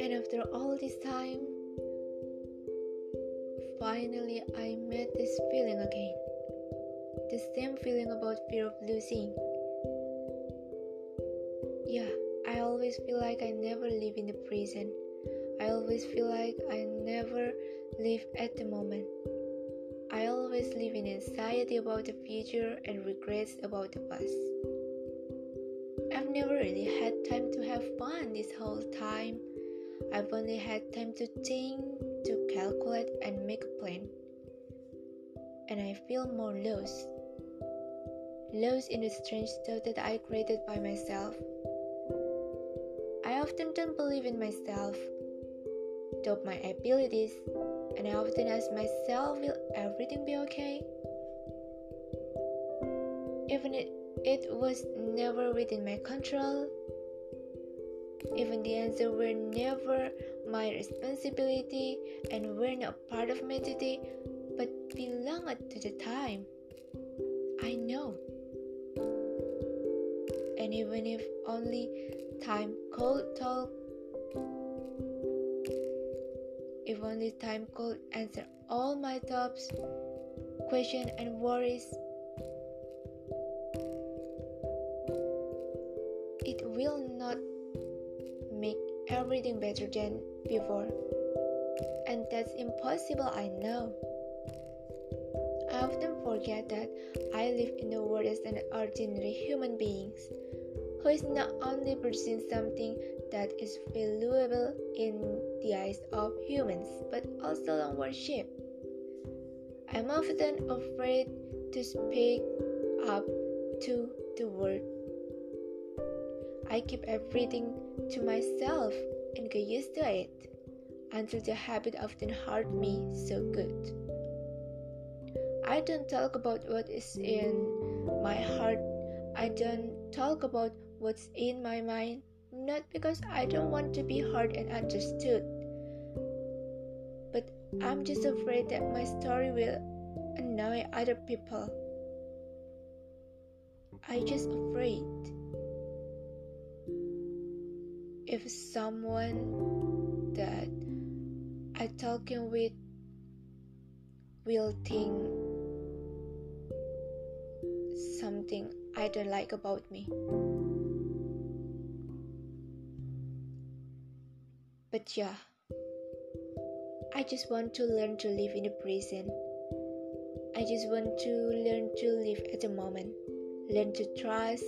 And after all this time, finally I met this feeling again. The same feeling about fear of losing. Yeah, I always feel like I never live in the present. I always feel like I never live at the moment. I always live in anxiety about the future and regrets about the past. I've never really had time to have fun this whole time. I've only had time to think, to calculate, and make a plan. And I feel more lost. Lost in the strange thought that I created by myself. I often don't believe in myself, doubt my abilities, and I often ask myself, will everything be okay? Even it, it was never within my control, even the answer were never my responsibility and were not part of my duty, but belonged to the time. I know. And even if only time could talk, if only time could answer all my thoughts, questions, and worries, it will not make everything better than before. And that's impossible, I know. I often forget that I live in the world as an ordinary human being who is not only pursuing something that is valuable in the eyes of humans, but also on worship. I'm often afraid to speak up to the world. I keep everything to myself and get used to it until the habit often hurt me so good. I don't talk about what is in my heart. I don't talk about what's in my mind, not because I don't want to be heard and understood, but I'm just afraid that my story will annoy other people. I just afraid if someone that I talking with will think something I don't like about me. But yeah, I just want to learn to live in the present. I just want to learn to live at the moment, learn to trust,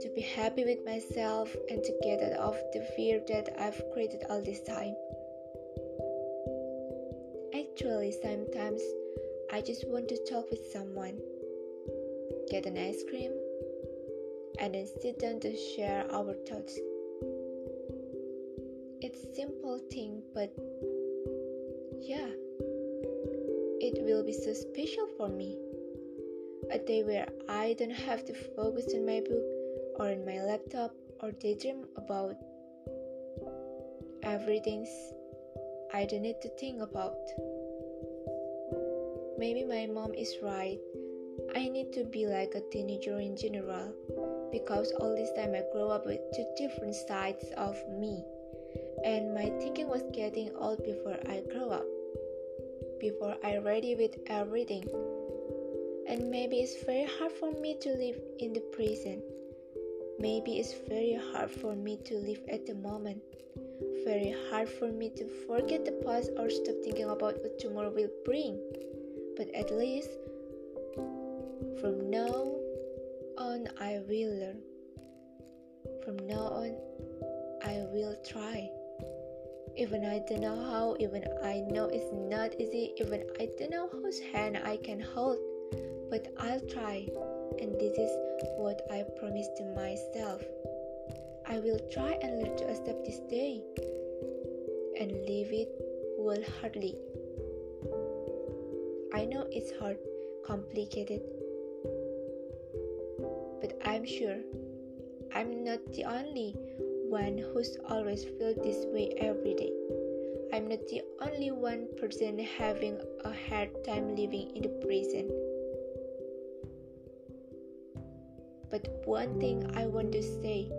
to be happy with myself, and to get out of the fear that I've created all this time. Actually, sometimes I just want to talk with someone, get an ice cream, and then sit down to share our thoughts it's simple thing, but yeah, it will be so special for me. A day where I don't have to focus on my book or on my laptop or daydream about everything I don't need to think about. Maybe my mom is right. I need to be like a teenager in general because all this time I grow up with two different sides of me and my thinking was getting old before I grow up, before I ready with everything. And maybe it's very hard for me to live in the present. Maybe it's very hard for me to live at the moment. Very hard for me to forget the past or stop thinking about what tomorrow will bring. But at least from now on, I will learn. From now on, I will try. Even I don't know how, even I know it's not easy, even I don't know whose hand I can hold, but I'll try. And this is what I promise to myself. I will try and learn to accept this day and live it wholeheartedly. I know it's hard, complicated, but I'm sure I'm not the only one who's always felt this way every day. I'm not the only one person having a hard time living in the present. But one thing I want to say,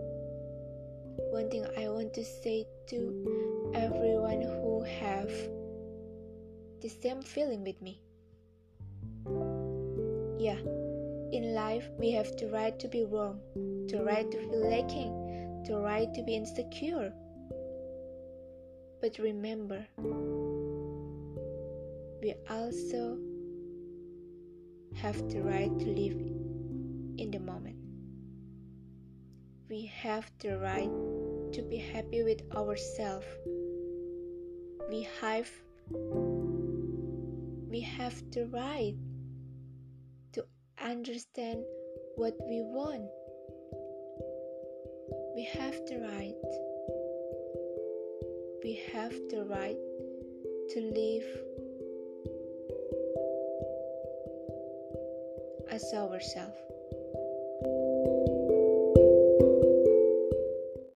one thing I want to say to everyone who have the same feeling with me. Yeah, in life we have the right to be wrong, the right to feel lacking, right to be insecure. But remember, we also have the right to live in the moment. We have the right to be happy with ourselves. We have we have the right to understand what we want. We have the right. We have the right to live as ourselves.